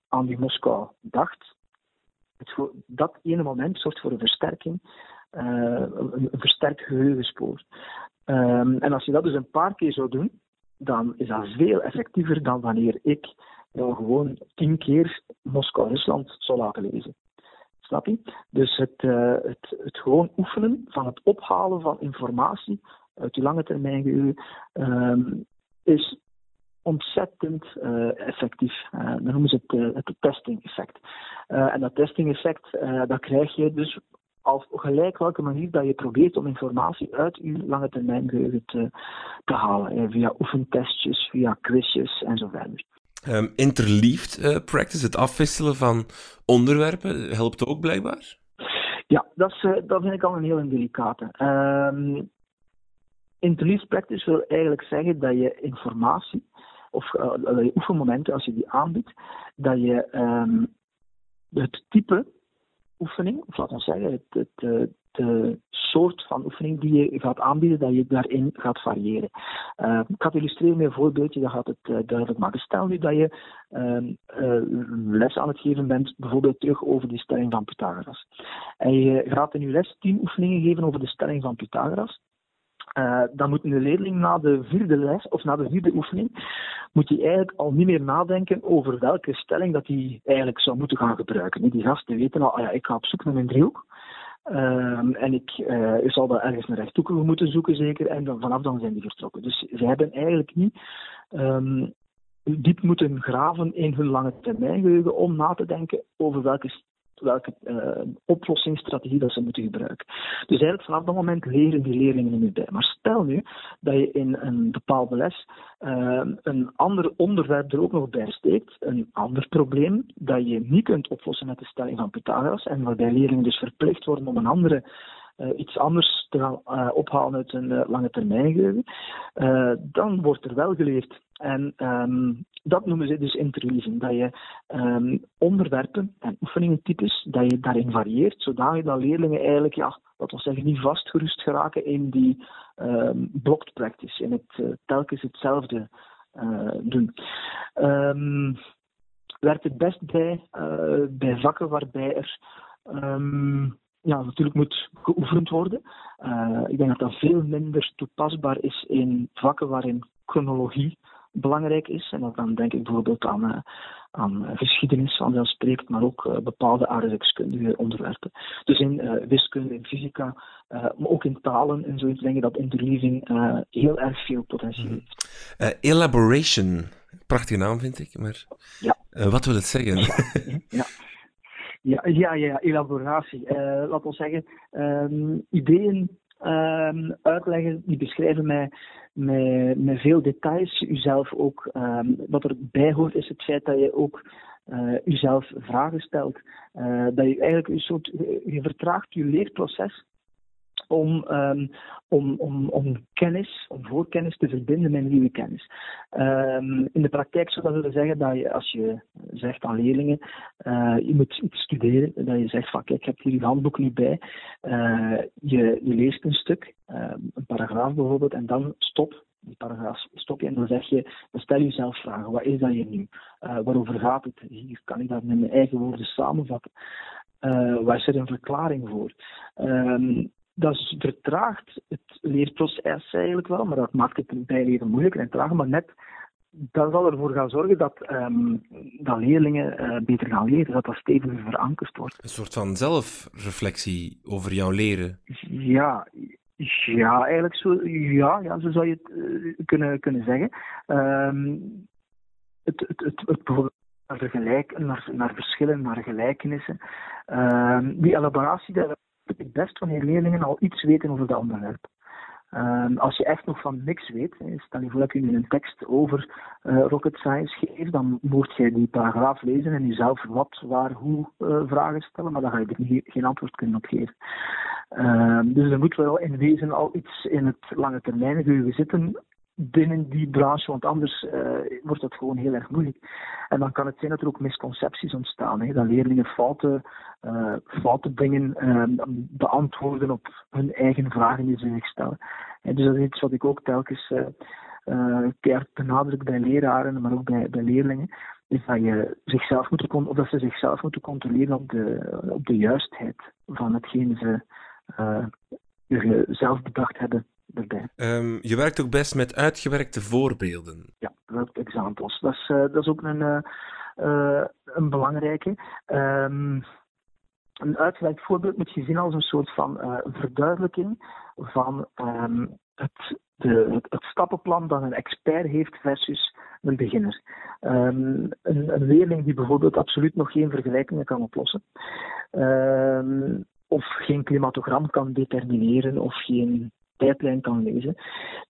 aan die Moskou dacht, het, dat ene moment zorgt voor een versterking, uh, een, versterkt geheugenspoor. Um, en als je dat dus een paar keer zou doen, dan is dat veel effectiever dan wanneer ik nou gewoon tien keer Moskou-Rusland zou laten lezen. Snap je? Dus het, uh, het, het gewoon oefenen van het ophalen van informatie uit je lange termijn geheugen um, is ontzettend effectief. dan noemen ze het het testing effect. en dat testing effect, dat krijg je dus op gelijk welke manier dat je probeert om informatie uit je lange termijn geheugen te, te halen. via oefentestjes, via quizjes en zo verder. Um, interleaved practice, het afwisselen van onderwerpen, helpt ook blijkbaar? Ja, dat, is, dat vind ik al een heel delicate. Um, interleaved practice wil eigenlijk zeggen dat je informatie, of dat je oefenmomenten, als je die aanbiedt, dat je um, het type oefening, of laten we zeggen, het, het, de soort van oefening die je gaat aanbieden, dat je daarin gaat variëren. Uh, ik ga het illustreren met een voorbeeldje, dat gaat het duidelijk maken. Stel nu dat je uh, les aan het geven bent, bijvoorbeeld terug over de stelling van Pythagoras. En je gaat in je les tien oefeningen geven over de stelling van Pythagoras. Uh, dan moet de leerling na de vierde les of na de vierde oefening, moet hij eigenlijk al niet meer nadenken over welke stelling dat hij eigenlijk zou moeten gaan gebruiken. Die gasten weten al, ah ja, ik ga op zoek naar een driehoek. Um, en ik, uh, zal daar ergens een rechthoekige moeten zoeken, zeker. En vanaf dan zijn die vertrokken. Dus ze hebben eigenlijk niet um, diep moeten graven in hun lange termijn geheugen om na te denken over welke welke uh, oplossingsstrategie dat ze moeten gebruiken. Dus eigenlijk vanaf dat moment leren die leerlingen er nu bij. Maar stel nu dat je in een bepaalde les uh, een ander onderwerp er ook nog bij steekt, een ander probleem dat je niet kunt oplossen met de stelling van Pythagoras en waarbij leerlingen dus verplicht worden om een andere uh, iets anders te gaan ophalen uit een lange termijn geheugen, dan wordt er wel geleerd. En um, dat noemen ze dus interleaving. Dat je um, onderwerpen en oefeningentypes, dat je daarin varieert, zodat je dan leerlingen eigenlijk, ja, dat wil zeggen, niet vastgerust geraken in die um, blocked practice, in het telkens hetzelfde doen. Um, werkt het best bij, bij vakken waarbij er ja, natuurlijk moet geoefend worden. Ik denk dat dat veel minder toepasbaar is in vakken waarin chronologie belangrijk is. En dan denk ik bijvoorbeeld aan, uh, aan geschiedenis, vanzelfsprekend, maar ook uh, bepaalde aardrijkskundige onderwerpen. Dus in wiskunde, in fysica, maar ook in talen en zoiets denk ik dat interleaving heel erg veel potentieel mhm. heeft. elaboration, prachtige naam vind ik, maar ja. wat wil het zeggen? ja. Ja, ja, ja elaboratie. Uh, laat ons zeggen, um, ideeën um, uitleggen die beschrijven met, met, met veel details. Uzelf ook, um, wat erbij hoort is het feit dat je ook uh, uzelf vragen stelt. Uh, dat je eigenlijk een soort, je vertraagt je leerproces om, um, om, om, om kennis, om voorkennis te verbinden met nieuwe kennis. Um, in de praktijk zou dat willen zeggen dat je, als je zegt aan leerlingen, uh, je moet iets studeren, dat je zegt van kijk, ik heb hier je handboek niet bij, uh, je, je leest een stuk, uh, een paragraaf bijvoorbeeld, en dan stop, die paragraaf stop je en dan zeg je, dan stel je jezelf vragen, wat is dat hier nu? Uh, waarover gaat het? Hier kan ik dat met mijn eigen woorden samenvatten. Uh, waar er een verklaring voor? Dat vertraagt het leerproces eigenlijk wel, maar dat maakt het bijleren moeilijker en trager. Maar net dat zal ervoor gaan zorgen dat, um, dat leerlingen uh, beter gaan leren, dat dat steviger verankerd wordt. Een soort van zelfreflectie over jouw leren. Ja, ja eigenlijk zo, ja, ja, zo zou je het uh, kunnen, kunnen zeggen. Um, het, het, het, het bijvoorbeeld naar, naar, naar verschillen, naar gelijkenissen. Um, die elaboratie, daar het best wanneer leerlingen al iets weten over dat onderwerp. Um, als je echt nog van niks weet, stel je voor dat ik je een tekst over uh, rocket science geef, dan moet je die paragraaf lezen en jezelf wat, waar, hoe uh, vragen stellen, maar dan ga je er niet, geen antwoord kunnen op geven. Um, dus er moet wel in wezen al iets in het lange termijn geheugen zitten binnen die branche, want anders uh, wordt het gewoon heel erg moeilijk. En dan kan het zijn dat er ook misconcepties ontstaan, hè, dat leerlingen fouten, uh, fouten dingen uh, beantwoorden op hun eigen vragen die ze zich stellen. En dus dat is iets wat ik ook telkens keer benadruk bij leraren, maar ook bij, bij leerlingen, is dat, je zichzelf moet, of dat ze zichzelf moeten controleren op de, op de juistheid van hetgeen ze zelf bedacht hebben Um, je werkt ook best met uitgewerkte voorbeelden. Ja, examples. Dat is, uh, dat is ook een, uh, uh, een belangrijke. Um, een uitgewerkt voorbeeld moet je zien als een soort van verduidelijking van um, het, de, het, het, stappenplan dat een expert heeft versus een beginner. Um, een, een, leerling die bijvoorbeeld absoluut nog geen vergelijkingen kan oplossen. Um, of geen klimatogram kan determineren of geen tijdlijn kan lezen,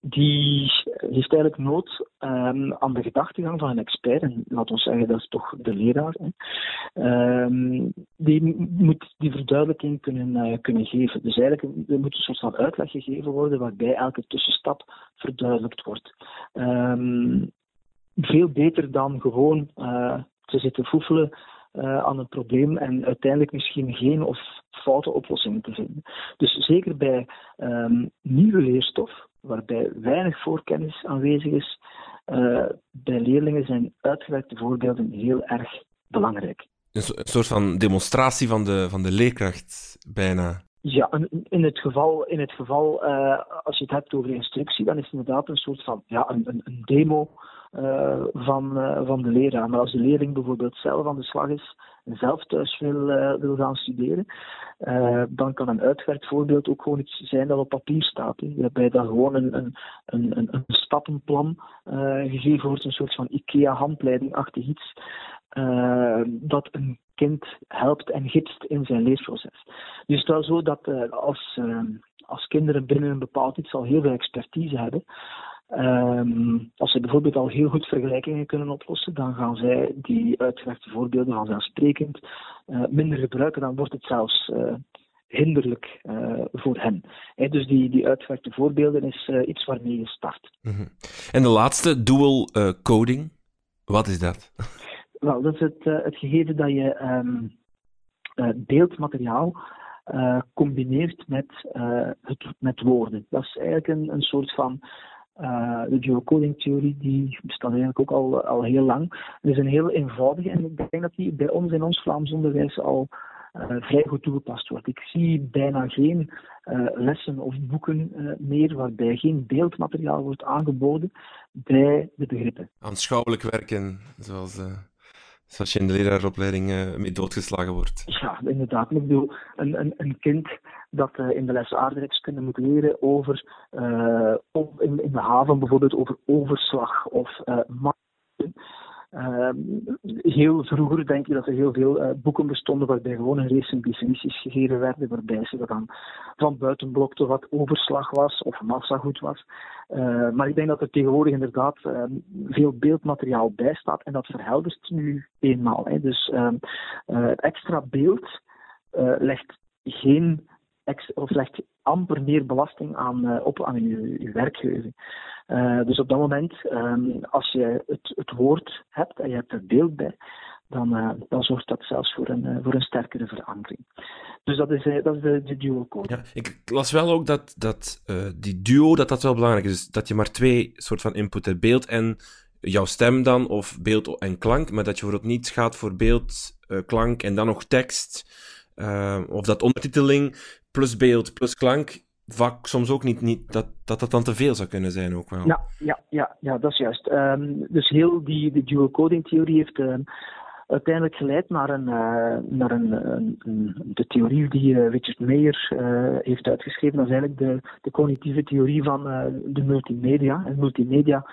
die heeft eigenlijk nood um, aan de gedachtegang van een expert, en laat ons zeggen, dat is toch de leraar. Um, die moet die verduidelijking kunnen, uh, kunnen geven. Dus eigenlijk er moet een soort van uitleg gegeven worden waarbij elke tussenstap verduidelijkt wordt. Um, veel beter dan gewoon uh, te zitten foefelen uh, aan een probleem en uiteindelijk misschien geen of foute oplossingen te vinden. Dus zeker bij um, nieuwe leerstof, waarbij weinig voorkennis aanwezig is, uh, bij leerlingen zijn uitgewerkte voorbeelden heel erg belangrijk. Een soort van demonstratie van de, van de leerkracht, bijna. Ja, in het geval, in het geval uh, als je het hebt over instructie, dan is het inderdaad een soort van ja, een, een demo uh, van, uh, van de leraar. Maar als de leerling bijvoorbeeld zelf aan de slag is en zelf thuis wil, uh, wil gaan studeren, dan kan een uitgewerkt voorbeeld ook gewoon iets zijn dat op papier staat. Hè. Waarbij dan gewoon een, een, een, een stappenplan gegeven wordt, een soort van IKEA-handleiding-achtig iets, dat een kind helpt en gidst in zijn leesproces. Dus het is wel zo dat als, als kinderen binnen een bepaald iets al heel veel expertise hebben, Um, als ze bijvoorbeeld al heel goed vergelijkingen kunnen oplossen, dan gaan zij die uitgewerkte voorbeelden vanzelfsprekend uh, minder gebruiken. Dan wordt het zelfs uh, hinderlijk uh, voor hen. He, dus die, die uitgewerkte voorbeelden is iets waarmee je start. Mm -hmm. En de laatste, dual coding, wat is dat? Wel, dat is het, het gegeven dat je um, beeldmateriaal combineert met, het, met woorden. Dat is eigenlijk een, een soort van uh, de geocoding-theorie die bestaat eigenlijk ook al, al heel lang. Het is een heel eenvoudige en ik denk dat die bij ons in ons Vlaams onderwijs al uh, vrij goed toegepast wordt. Ik zie bijna geen uh, lessen of boeken meer waarbij geen beeldmateriaal wordt aangeboden bij de begrippen. Aanschouwelijk werken, zoals zoals je in de leraaropleiding uh, mee doodgeslagen wordt. Ja, inderdaad. Ik bedoel, een, een, een kind dat uh, in de les aardrijkskunde moet leren over, uh, in, in, de haven bijvoorbeeld, over overslag of uh, heel vroeger denk je dat er heel veel boeken bestonden waarbij gewoon een race definities gegeven werden, waarbij ze dan van buiten tot wat overslag was of massa goed was. Maar ik denk dat er tegenwoordig inderdaad ehm, veel beeldmateriaal bij staat en dat verheldert nu eenmaal. Hè. Dus ehm, extra beeld legt geen of legt amper meer belasting aan, op aan uw, werkgeving. Uh, dus op dat moment, um, als je het, het, woord hebt en je hebt er beeld bij, dan, uh, dan zorgt dat zelfs voor een, voor een sterkere verankering. Dus dat is, dat is de, de duo code. Ja, ik las wel ook dat, dat die duo dat dat wel belangrijk is. Dus dat je maar twee soort van input hebt, beeld en jouw stem dan, of beeld en klank, maar dat je bijvoorbeeld niet gaat voor beeld, klank en dan nog tekst. of dat ondertiteling plus beeld plus klank vak soms ook niet, niet dat, dat dat dan te veel zou kunnen zijn ook wel. Ja, ja, ja, ja dat is juist. Um, dus heel die, die dual coding theorie heeft uh, uiteindelijk geleid naar, een, uh, naar een, een, de theorie die uh, Richard Meyer heeft uitgeschreven. Dat is eigenlijk de, de cognitieve theorie van de multimedia. En multimedia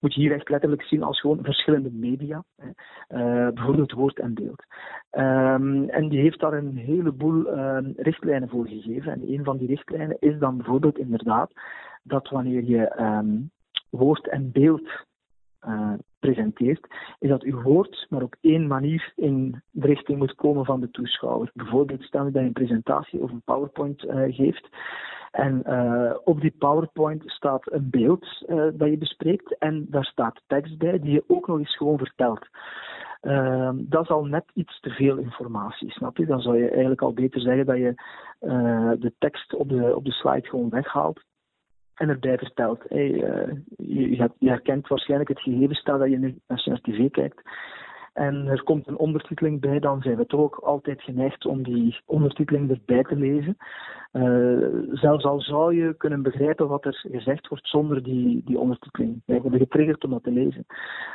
moet je hier echt letterlijk zien als gewoon verschillende media. Hè. Uh, bijvoorbeeld woord en beeld. Um, en die heeft daar een heleboel uh, richtlijnen voor gegeven. En een van die richtlijnen is dan bijvoorbeeld inderdaad dat wanneer je um, woord en beeld uh, presenteert, is dat uw woord maar op één manier in de richting moet komen van de toeschouwer. Bijvoorbeeld stel dat je een presentatie of een PowerPoint uh, geeft en uh, op die PowerPoint staat een beeld uh, dat je bespreekt en daar staat tekst bij die je ook nog eens gewoon vertelt. Uh, dat is al net iets te veel informatie, snap je? Dan zou je eigenlijk al beter zeggen dat je de tekst op de, op de slide gewoon weghaalt en erbij vertelt. Hey, je, je, herkent waarschijnlijk het gegeven, stel dat je nu naar tv kijkt en er komt een ondertiteling bij, dan zijn we toch ook altijd geneigd om die ondertiteling erbij te lezen. Uh, zelfs al zou je kunnen begrijpen wat er gezegd wordt zonder die, die ondertiteling. Wij worden getriggerd om dat te lezen.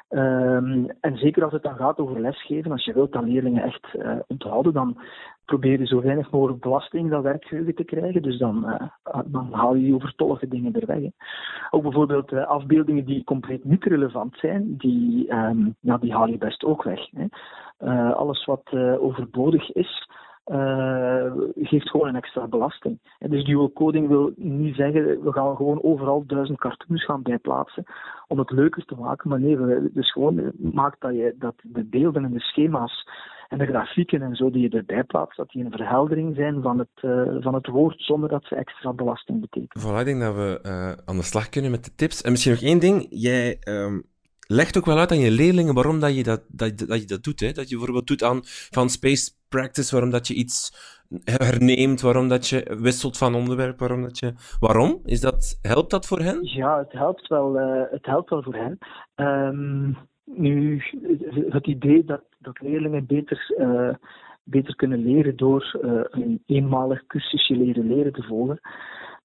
Uh, en zeker als het dan gaat over lesgeven, als je wilt dat leerlingen echt uh, onthouden, dan proberen zo weinig mogelijk belasting dat werkgeheugen te krijgen. Dus dan, uh, dan haal je die overtollige dingen er weg. Hè. Ook bijvoorbeeld uh, afbeeldingen die compleet niet relevant zijn, die, um, ja, die haal je best ook weg. Hè. Uh, alles wat overbodig is, uh, geeft gewoon een extra belasting. En dus dual coding wil niet zeggen, we gaan gewoon overal duizend cartoons gaan bijplaatsen om het leuker te maken. Maar nee, dus gewoon maakt dat, je, dat de beelden en de schema's en de grafieken en zo die je erbij plaatst, dat die een verheldering zijn van het, uh, van het woord zonder dat ze extra belasting betekenen. Voilà, ik denk dat we uh, aan de slag kunnen met de tips. En misschien nog één ding. Jij um, legt ook wel uit aan je leerlingen waarom dat je dat, dat, dat, je dat doet. Hè? Dat je bijvoorbeeld doet aan van space practice, waarom dat je iets herneemt, waarom dat je wisselt van onderwerp, waarom dat je... Waarom? Is dat, helpt dat voor hen? Ja, het helpt wel, uh, het helpt wel voor hen. Um, nu, het idee dat, dat leerlingen beter, uh, beter kunnen leren door uh, een eenmalig cursusje leren leren te volgen,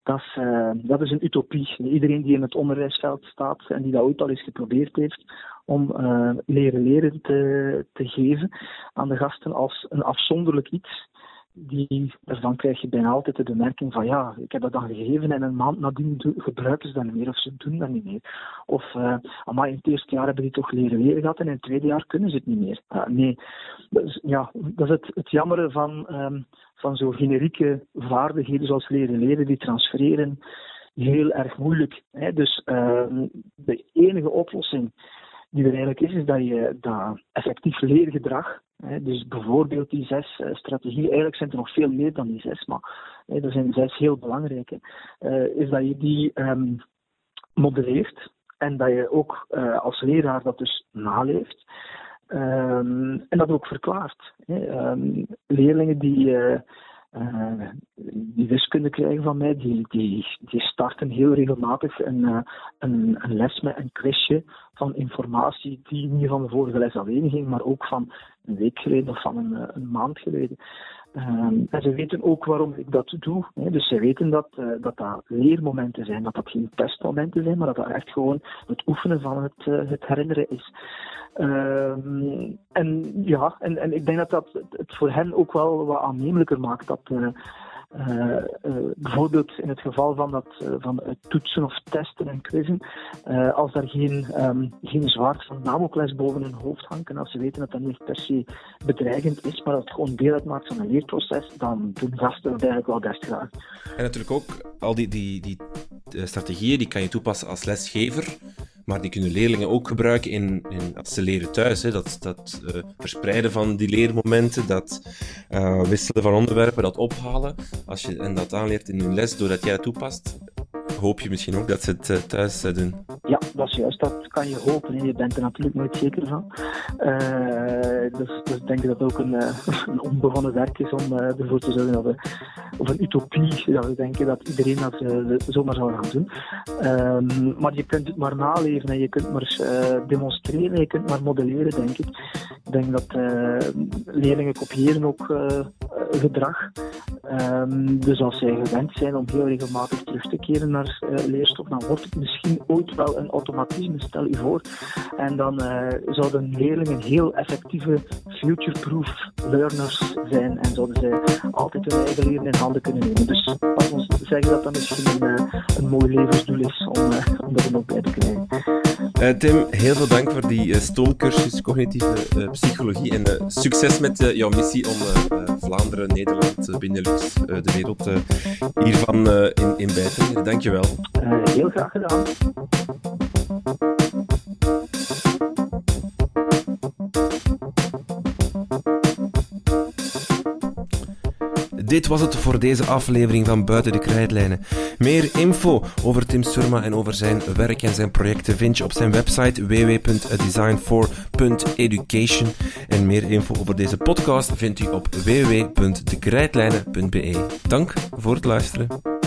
dat is, dat is een utopie. Iedereen die in het onderwijsveld staat en die dat ooit al eens geprobeerd heeft om uh, leren leren te, te geven aan de gasten als een afzonderlijk iets, die, daarvan krijg je bijna altijd de bemerking van ja, ik heb dat dan gegeven en een maand nadien gebruiken ze dat niet meer of ze doen dat niet meer. Of, uh, in het eerste jaar hebben die toch leren leren gehad en in het tweede jaar kunnen ze het niet meer. Uh, nee, dus, ja, dat is het, het jammere van, um, van zo generieke vaardigheden zoals leren leren, die transfereren heel erg moeilijk. Hè? Dus uh, de enige oplossing die er eigenlijk is, is dat je dat effectief leergedrag, hè, dus bijvoorbeeld die zes uh, strategieën, eigenlijk zijn er nog veel meer dan die zes, maar hè, er zijn zes heel belangrijke, uh, is dat je die um, modelleert en dat je ook uh, als leraar dat dus naleeft. Um, en dat ook verklaart. Hè. Um, leerlingen die, uh, die wiskunde krijgen van mij, die, die, die starten heel regelmatig een, uh, een, een, les met een quizje van informatie die niet van de vorige les alleen ging, maar ook van een week geleden of van een, een maand geleden. Um, en ze weten ook waarom ik dat doe. Hè. Dus ze weten dat, uh, dat dat leermomenten zijn, dat dat geen testmomenten zijn, maar dat dat echt gewoon het oefenen van het, uh, het herinneren is. Um, en ja, en, en ik denk dat dat het voor hen ook wel wat aannemelijker maakt dat. Uh, uh, uh, bijvoorbeeld in het geval van, dat, uh, van het toetsen of testen en quizzen, als daar geen, um, geen zwaard van Damocles boven hun hoofd hangt en als ze weten dat dat niet per se bedreigend is, maar dat het gewoon deel uitmaakt van een leerproces, dan doen gasten dat eigenlijk wel best graag. En natuurlijk ook al die, die, die strategieën die kan je toepassen als lesgever. Maar die kunnen leerlingen ook gebruiken in, in als ze leren thuis. Hè. Dat, dat uh, verspreiden van die leermomenten, dat uh, wisselen van onderwerpen, dat ophalen. Als je en dat aanleert in hun les doordat jij het toepast, hoop je misschien ook dat ze het uh, thuis doen. Ja, dat is juist. Dat kan je hopen. Hè. Je bent er natuurlijk nooit zeker van. dus, dus ik denk dat het ook een, [LAUGHS] een onbegonnen werk is om ervoor te zorgen dat we, of een utopie, dat we denken dat iedereen dat zomaar zou gaan doen. Um, maar je kunt het maar naleven en je kunt maar demonstreren, je kunt maar modelleren, denk ik. Ik denk dat leerlingen kopiëren ook gedrag. Um, dus als zij gewend zijn om heel regelmatig terug te keren naar leerstof, dan wordt het misschien ooit wel een automatisme, stel je voor. En dan zouden leerlingen heel effectieve future-proof learners zijn en zouden zij altijd hun eigen leren in handen kunnen nemen. Dus pas zeggen dat dat misschien een, een mooi levensdoel is om, om er ook bij te krijgen. Uh, Tim, heel veel dank voor die uh, stoomcursus cognitieve uh, psychologie en succes met jouw missie om Vlaanderen, Nederland, Benelux, de wereld hiervan in, in bij te brengen. Dank je wel. heel graag gedaan. Dit was het voor deze aflevering van Buiten de Krijtlijnen. Meer info over Tim Surma en over zijn werk en zijn projecten vind je op zijn website www.designfor.education. En meer info over deze podcast vindt u op www.dekrijtlijnen.be. Dank voor het luisteren.